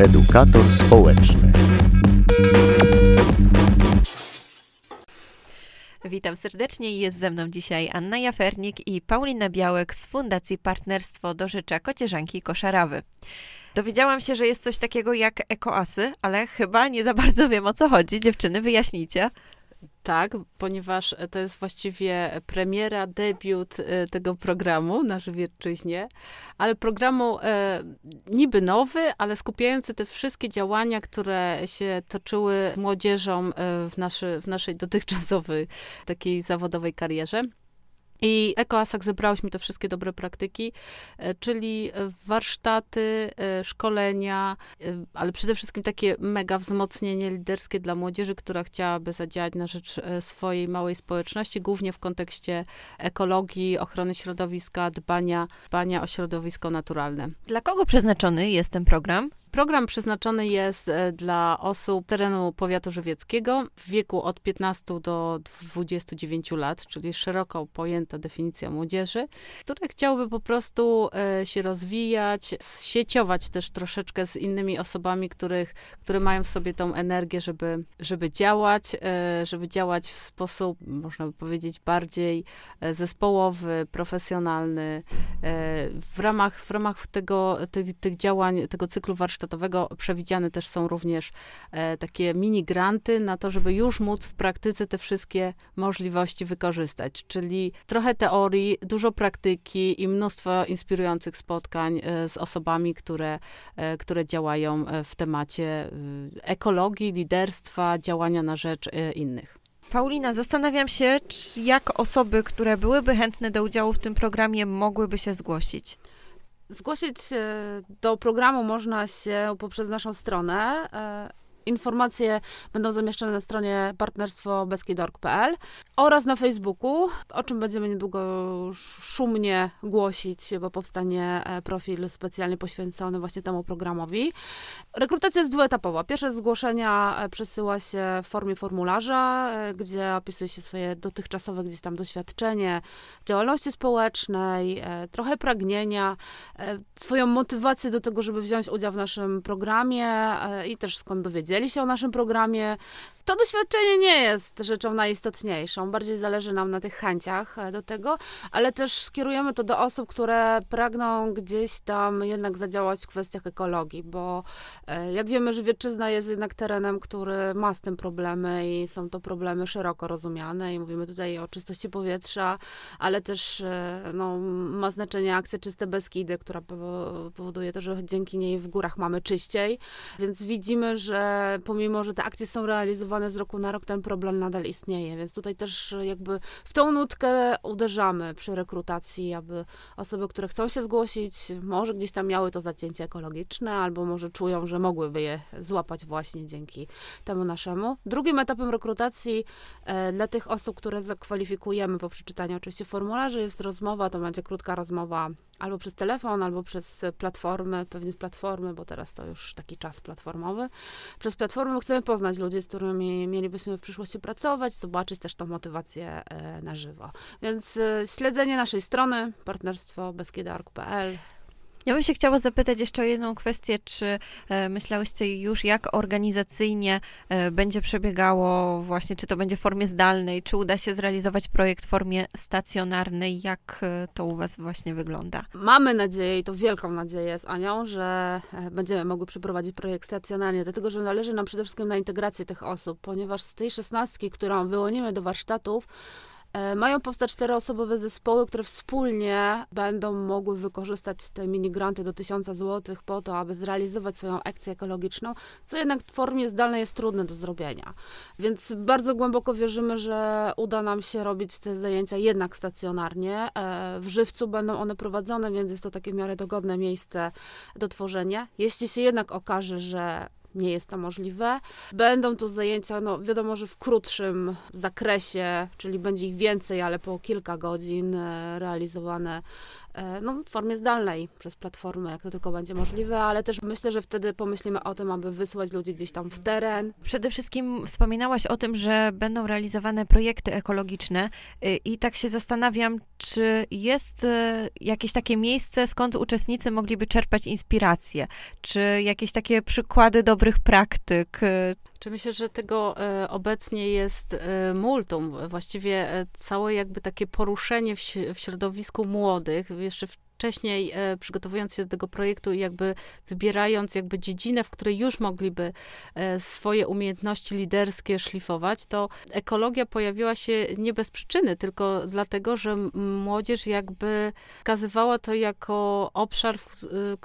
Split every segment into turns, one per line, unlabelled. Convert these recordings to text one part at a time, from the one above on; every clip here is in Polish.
edukator społeczny.
Witam serdecznie. Jest ze mną dzisiaj Anna Jafernik i Paulina Białek z Fundacji Partnerstwo do Życza Kocieżanki Koszarawy. Dowiedziałam się, że jest coś takiego jak ekoasy, ale chyba nie za bardzo wiem o co chodzi. Dziewczyny, wyjaśnijcie.
Tak, ponieważ to jest właściwie premiera, debiut e, tego programu na Żywierczyźnie, ale programu e, niby nowy, ale skupiający te wszystkie działania, które się toczyły młodzieżą e, w, naszy, w naszej dotychczasowej takiej zawodowej karierze. I EcoASAK zebrałyśmy te wszystkie dobre praktyki, e, czyli warsztaty, e, szkolenia, e, ale przede wszystkim takie mega wzmocnienie liderskie dla młodzieży, która chciałaby zadziałać na rzecz swojej małej społeczności, głównie w kontekście ekologii, ochrony środowiska, dbania, dbania o środowisko naturalne.
Dla kogo przeznaczony jest ten program?
Program przeznaczony jest e, dla osób terenu powiatu żywieckiego w wieku od 15 do 29 lat, czyli szeroko pojęta definicja młodzieży, które chciałyby po prostu e, się rozwijać, sieciować też troszeczkę z innymi osobami, których, które mają w sobie tą energię, żeby, żeby działać, e, żeby działać w sposób, można by powiedzieć, bardziej zespołowy, profesjonalny. W ramach, w ramach tego, tych, tych działań, tego cyklu warsztatowego warsztatowego przewidziane też są również e, takie mini granty na to, żeby już móc w praktyce te wszystkie możliwości wykorzystać. Czyli trochę teorii, dużo praktyki i mnóstwo inspirujących spotkań e, z osobami, które, e, które działają w temacie ekologii, liderstwa, działania na rzecz innych.
Paulina, zastanawiam się, jak osoby, które byłyby chętne do udziału w tym programie, mogłyby się zgłosić.
Zgłosić do programu można się poprzez naszą stronę e, Informacje będą zamieszczone na stronie partnerstwobeskidorg.pl oraz na Facebooku, o czym będziemy niedługo szumnie głosić, bo powstanie e, profil specjalnie poświęcony właśnie temu programowi. Rekrutacja jest dwuetapowa. Pierwsze zgłoszenia e, przesyła się w formie formularza, e, gdzie opisuje się swoje dotychczasowe gdzieś tam doświadczenie działalności społecznej, trochę pragnienia, swoją motywację do tego, żeby wziąć udział w naszym programie i też skąd dowiedzieć dowiedzieli się o naszym programie, to doświadczenie nie jest rzeczą najistotniejszą. Bardziej zależy nam na tych chęciach e, do tego, ale też skierujemy to do osób, które pragną gdzieś tam jednak zadziałać w kwestiach ekologii, bo e, jak wiemy, Żywiecczyzna jest jednak terenem, który ma z tym problemy i są to problemy szeroko rozumiane i mówimy tutaj o czystości powietrza, ale też e, no, ma znaczenie akcja Czyste Beskidy, która powoduje to, że dzięki niej w górach mamy czyściej, więc widzimy, że pomimo, że te akcje są realizowane z roku na rok ten problem nadal istnieje, więc tutaj też jakby w tą nutkę uderzamy przy rekrutacji, aby osoby, które chcą się zgłosić, może gdzieś tam miały to zacięcie ekologiczne, albo może czują, że mogłyby je złapać właśnie dzięki temu naszemu. Drugim etapem rekrutacji e, dla tych osób, które zakwalifikujemy po przeczytaniu oczywiście formularzy jest rozmowa, to będzie krótka rozmowa albo przez telefon, albo przez platformy, pewnie platformy, bo teraz to już taki czas platformowy. Przez platformy chcemy poznać ludzi, z którymi mielibyśmy w przyszłości pracować, zobaczyć też tą motywację e, na żywo. Więc e, śledzenie naszej strony partnerstwo.beskidark.pl
ja bym się chciała zapytać jeszcze o jedną kwestię, czy e, myślałyście już, jak organizacyjnie e, będzie przebiegało właśnie, czy to będzie w formie zdalnej, czy uda się zrealizować projekt w formie stacjonarnej, jak e, to u was właśnie wygląda?
Mamy nadzieję, i to wielką nadzieję z Anią, że będziemy mogły przeprowadzić projekt stacjonarnie, dlatego, że należy nam przede wszystkim na integrację tych osób, ponieważ z tej szesnastki, którą wyłonimy do warsztatów, mają powstać czteroosobowe zespoły, które wspólnie będą mogły wykorzystać te minigranty do 1000 zł po to, aby zrealizować swoją akcję ekologiczną, co jednak w formie zdalnej jest trudne do zrobienia. Więc bardzo głęboko wierzymy, że uda nam się robić te zajęcia jednak stacjonarnie. E, w żywcu będą one prowadzone, więc jest to takie w miarę dogodne miejsce do tworzenia. Jeśli się jednak okaże, że nie jest to możliwe. Będą to zajęcia, no wiadomo, że w krótszym zakresie, czyli będzie ich więcej, ale po kilka godzin e, realizowane E, no, w formie zdalnej przez platformę, jak to tylko będzie możliwe, ale też myślę, że wtedy pomyślimy o tym, aby wysłać ludzi gdzieś tam w teren.
Przede wszystkim wspominałaś o tym, że będą realizowane projekty ekologiczne y, i tak się zastanawiam, czy jest e, jakieś takie miejsce, skąd uczestnicy mogliby czerpać inspirację? Czy jakieś takie przykłady dobrych praktyk?
Czy myślę, że tego e, obecnie jest e, multum, właściwie e, całe jakby takie poruszenie w środowisku młodych, jeszcze w wcześniej e, przygotowując się do tego projektu i jakby wybierając jakby dziedzinę, w której już mogliby e, swoje umiejętności liderskie szlifować, to ekologia pojawiła się nie bez przyczyny, tylko dlatego, że młodzież jakby wskazywała to jako obszar,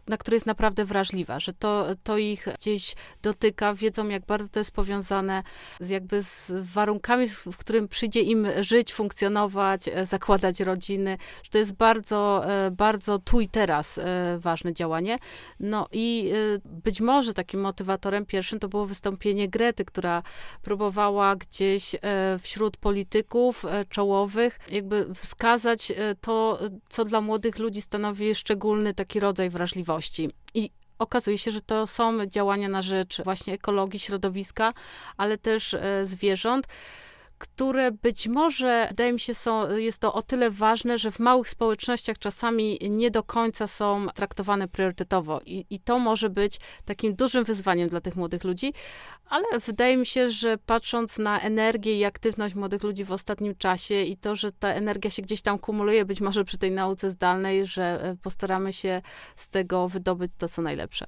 na który jest naprawdę wrażliwa, że to, to ich gdzieś dotyka, wiedzą jak bardzo to jest powiązane z jakby z warunkami, w którym przyjdzie im żyć, funkcjonować, e, zakładać rodziny, że to jest bardzo, bardzo bardzo tu i teraz e, ważne działanie. No i e, być może takim motywatorem pierwszym to było wystąpienie Grety, która próbowała gdzieś e, wśród polityków czołowych jakby wskazać to, co dla młodych ludzi stanowi szczególny taki rodzaj wrażliwości. I okazuje się, że to są działania na rzecz właśnie ekologii, środowiska, ale też zwierząt które być może, wydaje mi się, są, jest to o tyle ważne, że w małych społecznościach czasami nie do końca są traktowane priorytetowo. I, I to może być takim dużym wyzwaniem dla tych młodych ludzi, ale wydaje mi się, że patrząc na energię i aktywność młodych ludzi w ostatnim czasie i to, że ta energia się gdzieś tam kumuluje, być może przy tej nauce zdalnej, że e, postaramy się z tego wydobyć to, co najlepsze.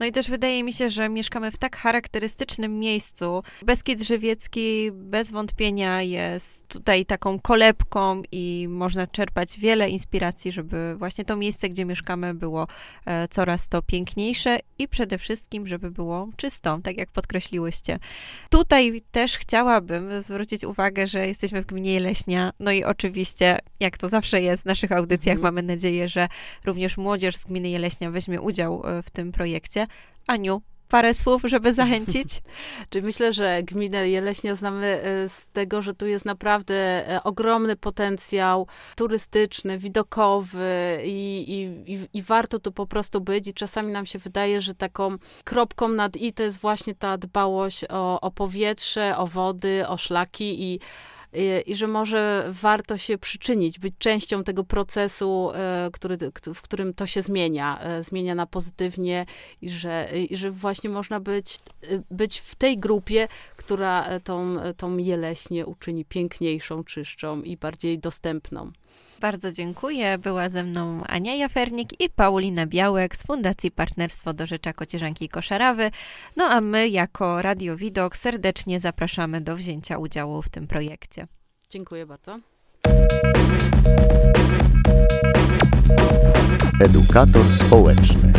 No i też wydaje mi się, że mieszkamy w tak charakterystycznym miejscu. Beskid Żywiecki bez wątpienia jest tutaj taką kolebką i można czerpać wiele inspiracji, żeby właśnie to miejsce, gdzie mieszkamy, było e, coraz to piękniejsze i przede wszystkim, żeby było czysto, tak jak podkreśliłyście. Tutaj też chciałabym zwrócić uwagę, że jesteśmy w gminie Leśnia, no i oczywiście, jak to zawsze jest w naszych audycjach, mm. mamy nadzieję, że również młodzież z gminy Jeleśnia weźmie udział e, w tym projekcie. Aniu, parę słów, żeby zachęcić?
Czy myślę, że gminę Jeleśnia znamy e, z tego, że tu jest naprawdę e, ogromny potencjał turystyczny, widokowy i, i, i, warto tu po prostu być i czasami nam się wydaje, że taką kropką nad i to jest właśnie ta dbałość o, o powietrze, o wody, o szlaki i i, że może warto się przyczynić, być częścią tego procesu, e, który, w którym to się zmienia, e, zmienia na pozytywnie i że, i że właśnie można być, być w tej grupie, która tą, tą jeleśnie uczyni piękniejszą, czystszą i bardziej dostępną.
Bardzo dziękuję. Była ze mną Ania Jafernik i Paulina Białek z Fundacji Partnerstwo do Rzecza Kocierzanki i Koszarawy. No a my jako Radio Widok serdecznie zapraszamy do wzięcia udziału w tym projekcie.
Dziękuję bardzo.
Edukator społeczny.